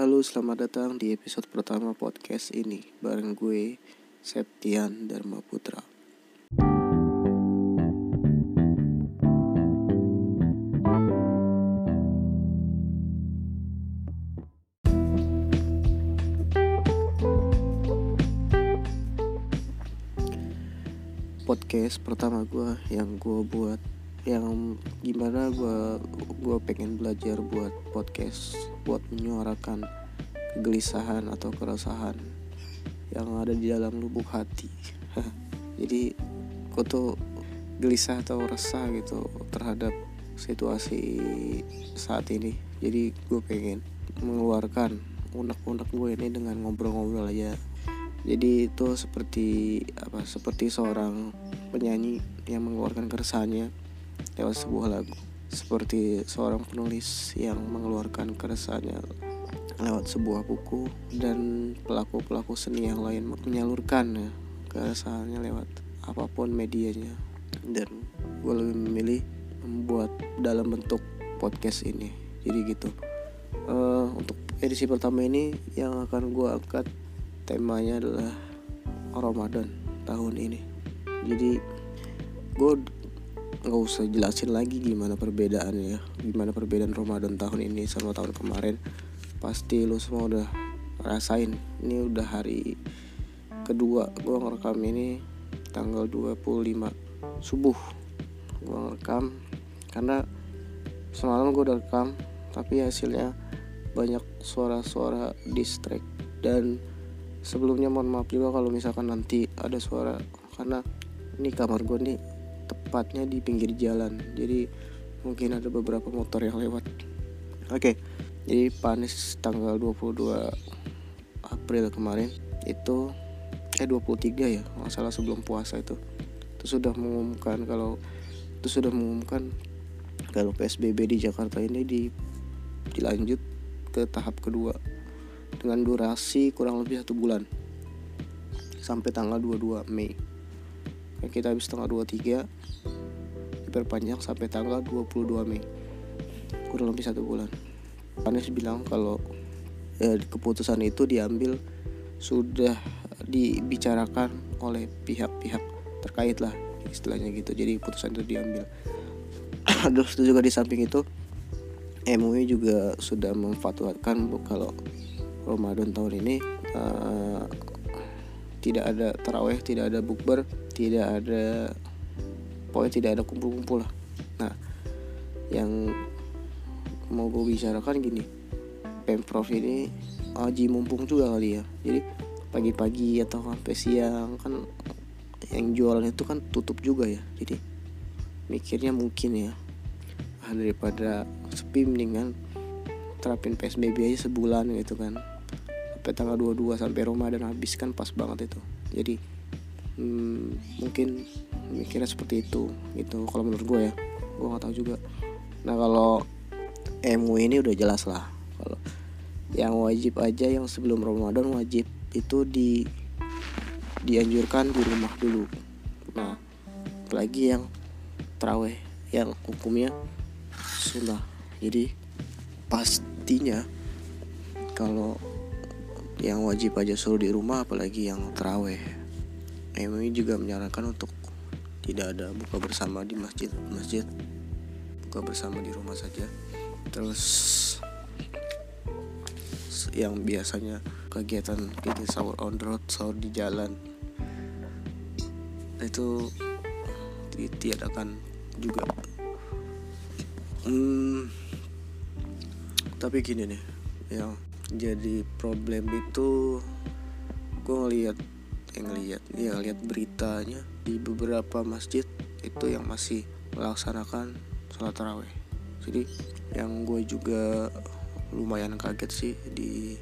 Halo, selamat datang di episode pertama podcast ini bareng gue Septian Dharma Putra. Podcast pertama gue yang gue buat yang gimana gue gue pengen belajar buat podcast buat menyuarakan kegelisahan atau keresahan yang ada di dalam lubuk hati. Jadi gue tuh gelisah atau resah gitu terhadap situasi saat ini. Jadi gue pengen mengeluarkan unek-unek gue ini dengan ngobrol-ngobrol aja. Jadi itu seperti apa seperti seorang penyanyi yang mengeluarkan keresahannya lewat sebuah lagu seperti seorang penulis yang mengeluarkan keresahannya lewat sebuah buku dan pelaku-pelaku seni yang lain menyalurkan ya, keresahannya lewat apa pun medianya. Dan gue lebih memilih membuat dalam bentuk podcast ini. Jadi gitu. Uh, untuk edisi pertama ini yang akan gue angkat temanya adalah Ramadan tahun ini. Jadi gue nggak usah jelasin lagi gimana perbedaannya gimana perbedaan Ramadan tahun ini sama tahun kemarin. Pasti lo semua udah rasain. Ini udah hari kedua gue ngerekam ini tanggal 25 subuh. Gue ngerekam karena semalam gue udah rekam tapi hasilnya banyak suara-suara distract. Dan sebelumnya mohon maaf juga kalau misalkan nanti ada suara karena ini kamar gue nih tepatnya di pinggir jalan. Jadi mungkin ada beberapa motor yang lewat. Oke okay, jadi panis tanggal 22 April kemarin itu eh 23 ya masalah sebelum puasa itu. Itu sudah mengumumkan kalau itu sudah mengumumkan kalau PSBB di Jakarta ini di dilanjut ke tahap kedua dengan durasi kurang lebih satu bulan. Sampai tanggal 22 Mei. Kita habis tanggal 23 diperpanjang sampai tanggal 22 Mei. Kurang lebih satu bulan. Anies bilang kalau ya, keputusan itu diambil sudah dibicarakan oleh pihak-pihak terkait lah istilahnya gitu. Jadi keputusan itu diambil. Terus juga di samping itu MUI juga sudah memfatwakan kalau Ramadan tahun ini uh, tidak ada taraweh tidak ada bukber tidak ada pokoknya tidak ada kumpul-kumpul lah. Nah yang mau gue bicarakan gini. Pemprov ini aji mumpung juga kali ya. Jadi pagi-pagi atau sampai siang kan yang jualan itu kan tutup juga ya. Jadi mikirnya mungkin ya ah, daripada sepi mendingan terapin PSBB aja sebulan gitu kan. Sampai tanggal 22 sampai Ramadan habis kan pas banget itu. Jadi hmm, mungkin mikirnya seperti itu gitu. Kalau menurut gue ya gue nggak tahu juga. Nah kalau MU ini udah jelas lah. Kalau yang wajib aja yang sebelum Ramadan wajib itu di dianjurkan di rumah dulu. Nah apalagi yang teraweh yang hukumnya sunnah. Jadi pastinya kalau yang wajib aja suruh di rumah apalagi yang teraweh MUI juga menyarankan untuk tidak ada buka bersama di masjid masjid buka bersama di rumah saja. Terus yang biasanya kegiatan bikin sahur on road sahur di jalan itu ditiadakan juga. Hmm, tapi gini nih yang jadi problem itu gue ngeliat yang ngeliat ya lihat beritanya di beberapa masjid itu yang masih melaksanakan sholat taraweh. Jadi yang gue juga lumayan kaget sih di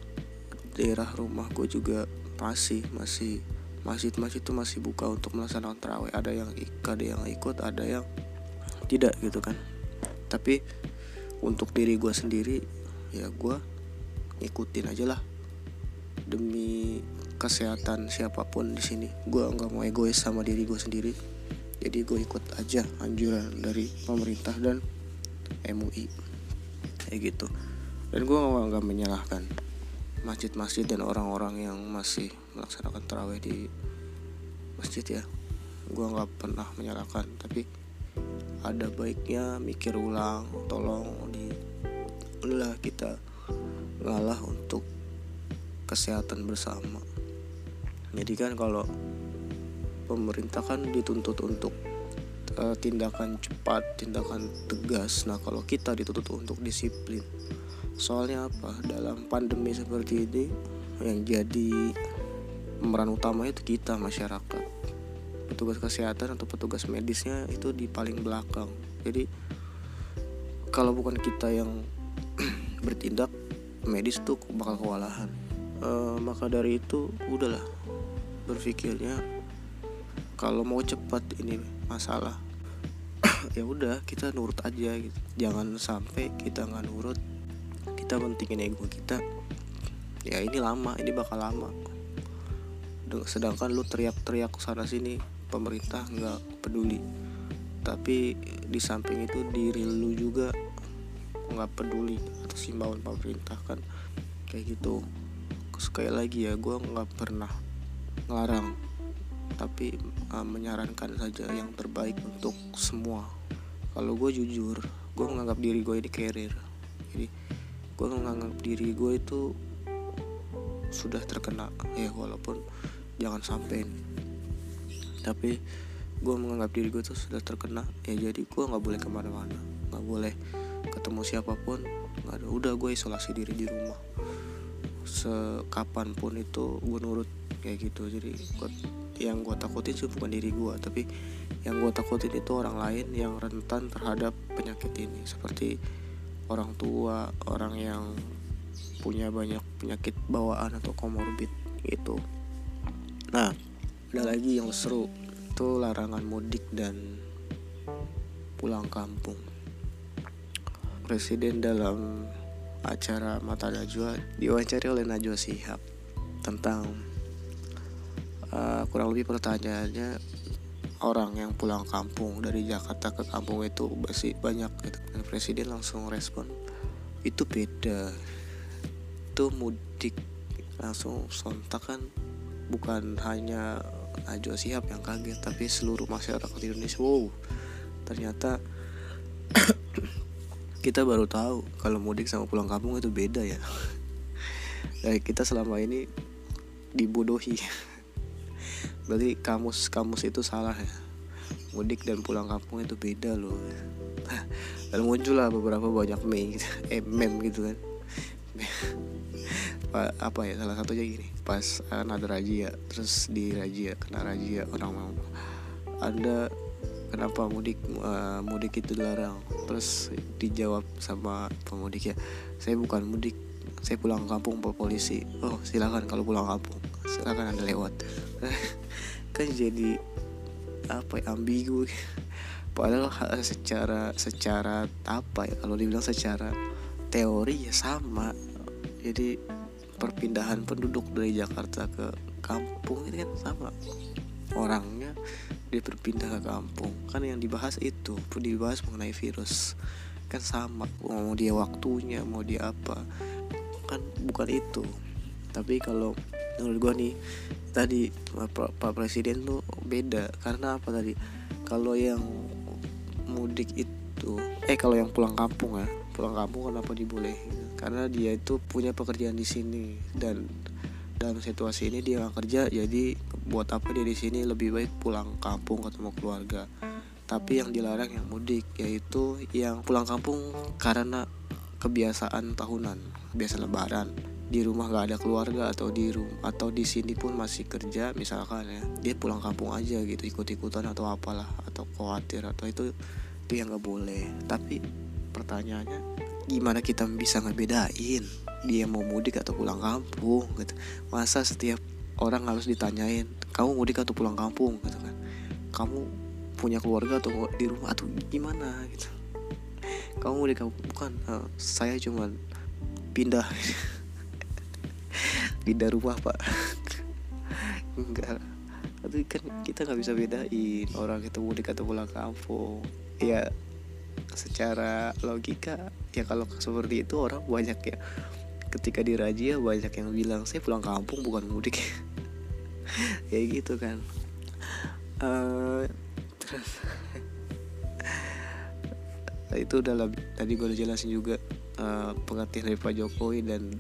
daerah rumah gue juga masih masih masjid-masjid itu masih buka untuk melaksanakan taraweh. Ada yang ada yang ikut ada yang tidak gitu kan. Tapi untuk diri gue sendiri ya gue ikutin aja lah. Demi kesehatan siapa pun di sini. Gue nggak mau egois sama diri gue sendiri. Jadi gue ikut aja anjuran dari pemerintah dan MUI kayak gitu. Dan gue nggak menyalahkan masjid-masjid dan orang-orang yang masih melaksanakan terawih di masjid ya. Gue nggak pernah menyalahkan tapi ada baiknya mikir ulang tolong di udahlah kita ngalah untuk kesehatan bersama jadi kan kalau pemerintah kan dituntut untuk uh, tindakan cepat tindakan tegas. Nah kalau kita dituntut untuk disiplin. Soalnya apa? Dalam pandemi seperti ini yang jadi pemeran utama itu kita masyarakat. Petugas kesehatan atau petugas medisnya itu di paling belakang. Jadi kalau bukan kita yang bertindak medis tuh bakal kewalahan. E, maka dari itu udahlah berpikirnya kalau mau cepat ini masalah ya udah kita nurut aja gitu. Jangan sampai kita nggak nurut kita pentingin ego kita. Ya ini lama ini bakal lama. Sedangkan lu teriak-teriak sana sini pemerintah nggak peduli. Tapi di samping itu diri lu juga nggak peduli atas himbauan pemerintah kan. Kayak gitu. Sekali lagi ya gue nggak pernah ngelarang tapi uh, menyarankan saja yang terbaik untuk semua. Kalau gue jujur gue menganggap diri gue ini carrier jadi gue menganggap diri gue itu sudah terkena ya walaupun jangan sampai tapi gue menganggap diri gue tuh sudah terkena ya jadi gue nggak boleh ke mana-mana. Nggak boleh ketemu siapa pun nggak ada. Udah gue isolasi diri di rumah. Sekapanpun itu gue nurut kayak gitu. Jadi yang gue takutin sih bukan diri gue tapi yang gue takutin itu orang lain yang rentan terhadap penyakit ini. Seperti orang tua orang yang punya banyak penyakit bawaan atau komorbid gitu. Nah ada lagi yang seru itu larangan mudik dan pulang kampung. Presiden dalam acara Mata Najwa diwawancara oleh Najwa Sihab tentang uh, kurang lebih pertanyaannya orang yang pulang kampung dari Jakarta ke kampung itu masih banyak gitu. Dan presiden langsung respon itu beda. Itu mudik. Langsung sontak kan bukan hanya Najwa Sihab yang kaget tapi seluruh masyarakat Indonesia wow ternyata kita baru tahu kalau mudik sama pulang kampung itu beda ya. Dari kita selama ini dibodohi berarti kamus kamus itu salah ya? Mudik dan pulang kampung itu beda loh. Dan muncul lah beberapa banyak meme gitu, eh meme gitu kan. Apa ya salah satunya gini. Pas uh, ada razia terus di razia kena razia orang mau anda kenapa mudik uh, mudik itu dilarang? Terus dijawab sama pemudik ya saya bukan mudik saya pulang kampung pak polisi. Oh silakan kalau pulang kampung silakan anda lewat kan jadi apa ya ambigu. Padahal secara secara apa ya kalau dibilang secara teori ya sama. Jadi perpindahan penduduk dari Jakarta ke kampung ini kan sama. Orangnya dia berpindah ke kampung. Kan yang dibahas itu pun dibahas mengenai virus. Kan sama mau dia waktunya mau dia apa. Kan bukan itu. Tapi kalau menurut gua nih tadi Pak, Presiden tuh beda. Karena apa tadi? Kalau yang mudik itu eh kalau yang pulang kampung ya. Pulang kampung kenapa dibolehin? Karena dia itu punya pekerjaan di sini. Dan dalam situasi ini dia nggak kerja jadi buat apa dia di sini? Lebih baik pulang kampung ketemu keluarga. Tapi yang dilarang yang mudik yaitu yang pulang kampung karena kebiasaan tahunan biasa lebaran di rumah gak ada keluarga atau di rumah atau di sini pun masih kerja misalkan ya dia pulang kampung aja gitu ikut ikutan atau apalah atau khawatir atau itu itu yang nggak boleh. Tapi pertanyaannya gimana kita bisa ngebedain dia mau mudik atau pulang kampung gitu? Masa setiap orang harus ditanyain kamu mudik atau pulang kampung? Gitu kan. Kamu punya keluarga atau di rumah atau gimana? Gitu. Kamu mudik bukan uh, saya cuma pindah pindah rumah pak. Enggak. Tapi kan kita nggak bisa bedain orang itu mudik atau pulang kampung. Ya secara logika ya kalau seperti itu orang banyak ya. Ketika di Raja banyak yang bilang saya pulang kampung bukan mudik. Kayak gitu kan. Uh, terus itu dalam tadi gue udah jelasin juga uh, pengertian dari Pak Jokowi dan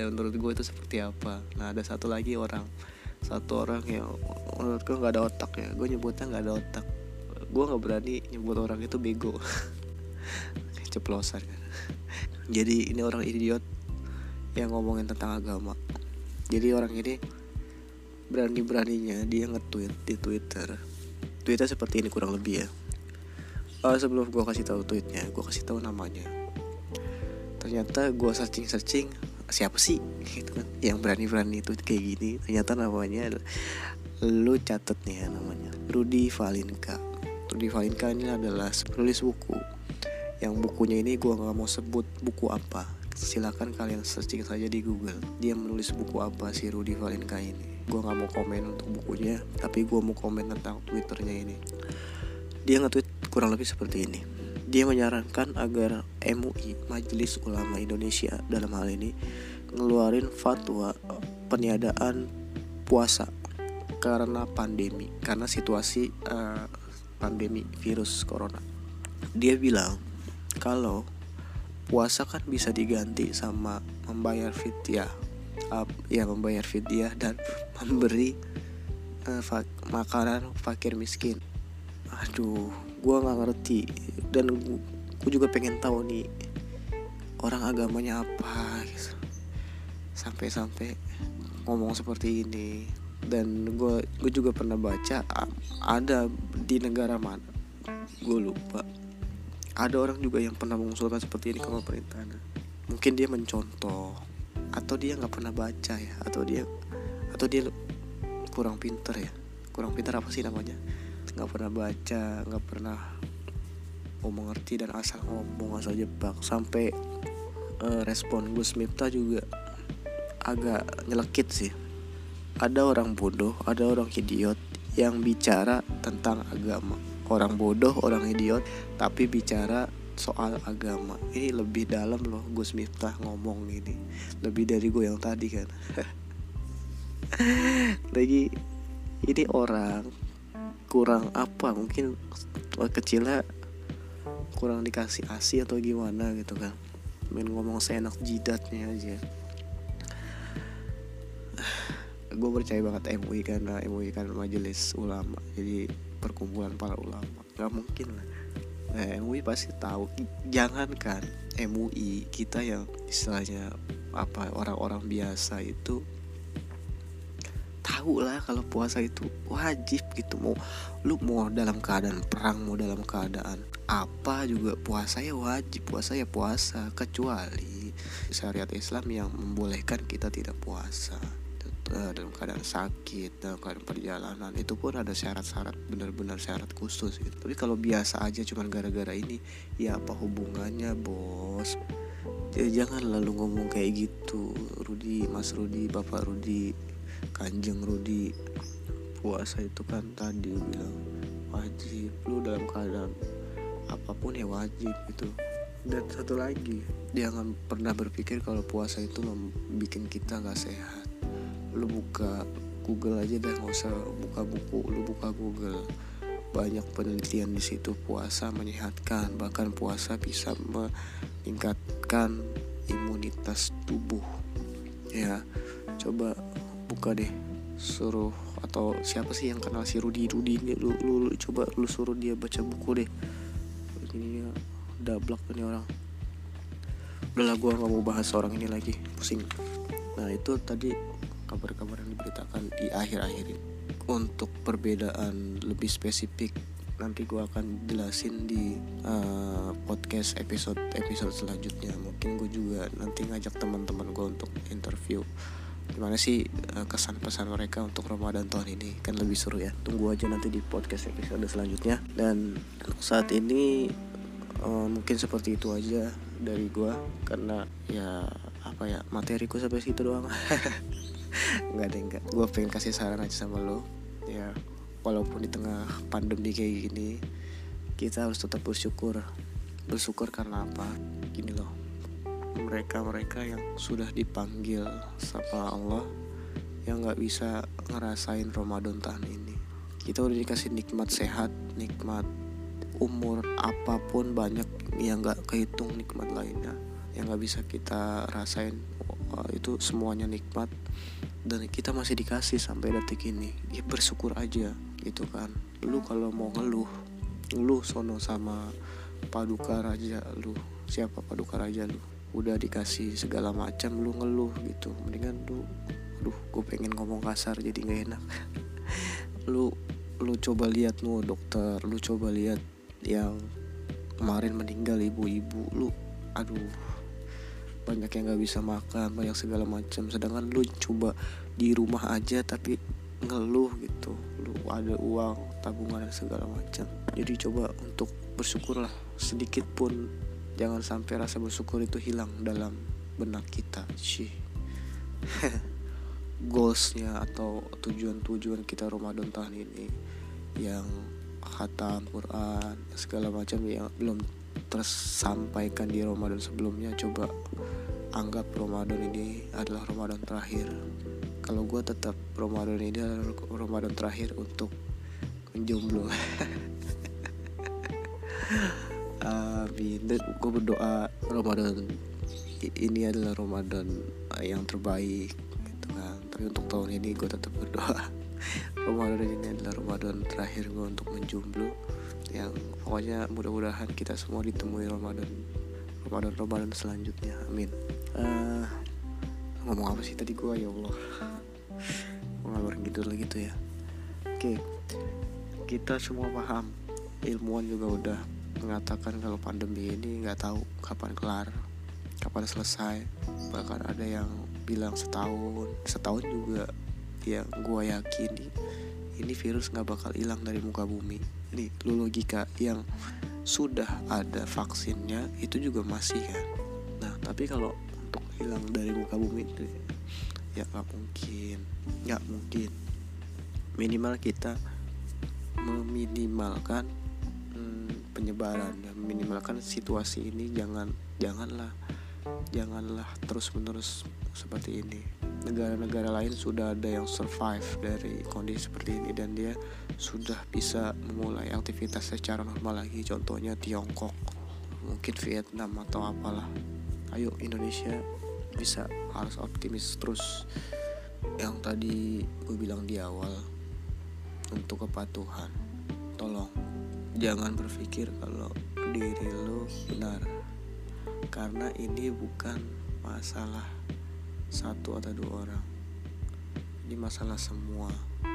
ya menurut gue itu seperti apa. Nah ada satu lagi orang. Satu orang yang menurut gue nggak ada otak ya. Gue nyebutnya nggak ada otak. Gue nggak berani nyebut orang itu bego. Ceplosan kan jadi ini orang idiot yang ngomongin tentang agama. Jadi orang ini berani-beraninya dia nge-tweet di Twitter. Tweetnya seperti ini kurang lebih ya. Uh, sebelum gue kasih tahu tweetnya gue kasih tahu namanya. Ternyata gue searching searching siapa sih gitu kan yang berani-berani itu kayak gini? Ternyata namanya lu catet nih ya namanya Rudy Valinka. Rudy Valinka ini adalah penulis buku. Yang bukunya ini gue nggak mau sebut buku apa. Silakan kalian searching saja di Google. Dia menulis buku apa si Rudy Valinka ini? Gue nggak mau komen untuk bukunya tapi gue mau komen tentang twitternya ini. Dia nge-tweet kurang lebih seperti ini dia menyarankan agar MUI Majelis Ulama Indonesia dalam hal ini ngeluarin fatwa peniadaan puasa karena pandemi karena situasi uh, pandemi virus corona. Dia bilang kalau puasa kan bisa diganti sama membayar fidyah uh, ya membayar fidyah dan memberi uh, fa makanan fakir miskin. Aduh gue nggak ngerti. Dan gue juga pengen tahu nih orang agamanya apa gitu. sampai-sampai ngomong seperti ini. Dan gue gue juga pernah baca ada di negara mana gue lupa. Ada orang juga yang pernah mengusulkan seperti ini ke pemerintah mungkin dia mencontoh atau dia nggak pernah baca ya atau dia atau dia kurang pinter ya. Kurang pinter apa sih namanya nggak pernah baca nggak pernah mau mengerti dan asal ngomong asal jebak. Sampai uh, respon Gus Miftah juga agak nyelekit sih. Ada orang bodoh ada orang idiot yang bicara tentang agama. Orang bodoh orang idiot tapi bicara soal agama. Ini lebih dalam loh Gus Miftah ngomong ini. Lebih dari gue yang tadi kan. Lagi ini orang kurang apa mungkin kecilnya kurang dikasih asi atau gimana gitu kan. Main ngomong seenak jidatnya aja. Gue percaya banget MUI karena MUI kan majelis ulama jadi perkumpulan para ulama. Gak mungkin lah. Nah MUI pasti tahu. Jangankan MUI kita yang istilahnya apa orang-orang biasa itu tahu lah kalau puasa itu wajib gitu. Mau lu mau dalam keadaan perang mau dalam keadaan apa juga puasa ya wajib puasa ya puasa. Kecuali syariat Islam yang membolehkan kita tidak puasa. Eh, dalam keadaan sakit dalam keadaan perjalanan itu pun ada syarat-syarat benar-benar syarat khusus gitu. Tapi kalau biasa aja cuman gara-gara ini ya apa hubungannya bos? Ya, jangan lalu ngomong kayak gitu Rudi Mas Rudi Bapak Rudi Kanjeng Rudi puasa itu kan tadi bilang wajib. Lu dalam keadaan apa pun ya wajib itu dan satu lagi jangan pernah berpikir kalau puasa itu membuat kita nggak sehat. Lu buka Google aja deh nggak usah buka buku lu buka Google. Banyak penelitian di situ puasa menyehatkan bahkan puasa bisa meningkatkan imunitas tubuh. Ya coba buka deh. Suruh atau siapa sih yang kenal si Rudi? Rudi ini lu, lu, lu coba lu suruh dia baca buku deh. Ini ya dablak ini orang. Udahlah gue nggak mau bahas orang ini lagi. Pusing. Nah itu tadi kabar-kabar yang diberitakan di akhir-akhir ini. Untuk perbedaan lebih spesifik nanti gue akan jelasin di uh, podcast episode episode selanjutnya. Mungkin gue juga nanti ngajak teman-teman gue untuk interview gimana sih uh, kesan pesan mereka untuk Ramadan tahun ini? Kan lebih seru ya. Tunggu aja nanti di podcast episode selanjutnya. Dan saat ini uh, mungkin seperti itu aja dari gua. Karena ya apa ya materiku sampai situ doang. Nggak ada enggak gue pengen kasih saran aja sama lo. Ya walaupun di tengah pandemi kayak gini kita harus tetap bersyukur. Bersyukur karena apa? Gini loh mereka-mereka yang sudah dipanggil sama Allah yang nggak bisa ngerasain Ramadan tahun ini. Kita udah dikasih nikmat sehat nikmat umur apa pun banyak yang nggak kehitung nikmat lainnya yang nggak bisa kita rasain. Itu semuanya nikmat dan kita masih dikasih sampai detik ini. Ya bersyukur aja gitu kan. Lu kalau mau ngeluh lu sono sama paduka raja lu. Siapa paduka raja lu udah dikasih segala macam lu ngeluh gitu. Mendingan lu aduh gue pengen ngomong kasar jadi nggak enak. Lu lu coba lihat lu dokter. Lu coba lihat yang kemarin meninggal ibu-ibu. Lu aduh banyak yang nggak bisa makan banyak segala macam. Sedangkan lu coba di rumah aja tapi ngeluh gitu. Lu ada uang tabungan segala macam. Jadi coba untuk bersyukurlah sedikit pun jangan sampai rasa bersyukur itu hilang dalam benak kita. Sih goalsnya atau tujuan-tujuan kita Ramadan tahun ini yang khatam Quran segala macam yang belum tersampaikan di Ramadan sebelumnya coba anggap Ramadan ini adalah Ramadan terakhir. Kalau gue tetap Ramadan ini adalah Ramadan terakhir untuk menjomblo Amin dan gue berdoa Ramadan. Ini adalah Ramadan yang terbaik tapi untuk tahun ini gue tetap berdoa. Ramadan ini adalah Ramadan terakhir gue untuk menjomblo. Yang pokoknya mudah-mudahan kita semua ditemui Ramadan Ramadan Ramadan selanjutnya. Amin. Uh, ngomong apa sih tadi gue ya Allah. Ngalor gitu lagi tuh ya. Oke. Okay. kita semua paham. Ilmuwan juga udah mengatakan kalau pandemi ini nggak tahu kapan kelar kapan selesai. Bahkan ada yang bilang setahun setahun juga yang gue yakin ini virus nggak bakal hilang dari muka bumi. Nih lu logika yang sudah ada vaksinnya itu juga masih kan? Nah tapi kalau untuk hilang dari muka bumi itu ya nggak mungkin nggak mungkin. Minimal kita meminimalkan hmm, penyebaran ya minimalkan situasi ini jangan janganlah janganlah terus menerus seperti ini. Negara-negara lain sudah ada yang survive dari kondisi seperti ini dan dia sudah bisa memulai aktivitas secara normal lagi. Contohnya Tiongkok mungkin Vietnam atau apalah. Ayo Indonesia bisa harus optimis terus. Yang tadi gue bilang di awal untuk kepatuhan tolong jangan berpikir kalau diri lo benar. Karena ini bukan masalah satu atau dua orang. Ini masalah semua.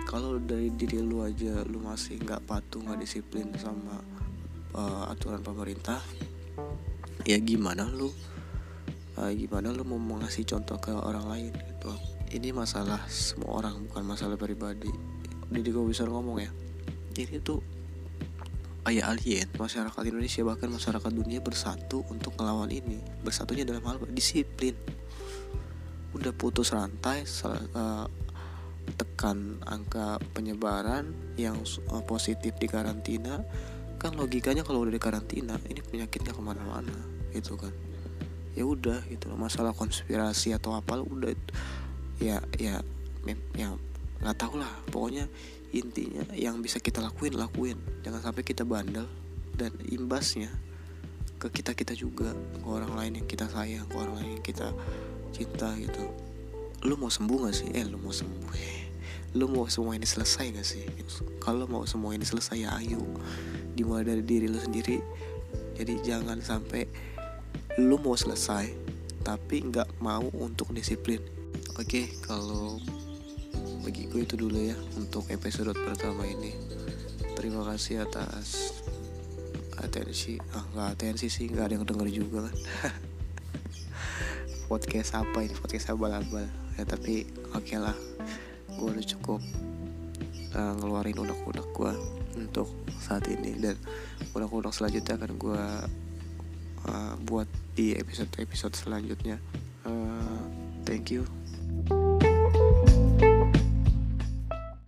Kalau dari diri lu aja lu masih nggak patuh nggak disiplin sama uh, aturan pemerintah ya gimana lu uh, gimana lu mau mengasih contoh ke orang lain gitu. Ini masalah semua orang bukan masalah pribadi. Jadi gue bisa ngomong ya ini tuh ayah alien masyarakat Indonesia bahkan masyarakat dunia bersatu untuk melawan ini. Bersatunya dalam hal disiplin. Udah putus rantai uh, tekan angka penyebaran yang uh, positif di karantina. Kan logikanya kalau udah di karantina ini penyakitnya ke mana-mana gitu kan. Ya udah gitu masalah konspirasi atau apa udah ya ya yang nggak tahu lah pokoknya intinya yang bisa kita lakuin lakuin. Jangan sampai kita bandel dan imbasnya ke kita kita juga ke orang lain yang kita sayang ke orang lain yang kita cinta gitu. Lu mau sembuh gak sih? Eh lu mau sembuh. Lu mau semua ini selesai gak sih? Kalau mau semua ini selesai ya ayo. Dimulai dari diri lu sendiri. Jadi jangan sampai lu mau selesai tapi nggak mau untuk disiplin. Oke okay, kalau bagiku itu dulu ya untuk episode pertama ini. Terima kasih atas atensi. Ah nggak atensi sih nggak ada yang denger juga kan podcast apa ini? Podcast abal-abal ya tapi oke okay lah. Gue udah cukup uh, ngeluarin unek-unek gue untuk saat ini. Dan unek-unek selanjutnya akan gue uh, buat di episode-episode selanjutnya. Uh, thank you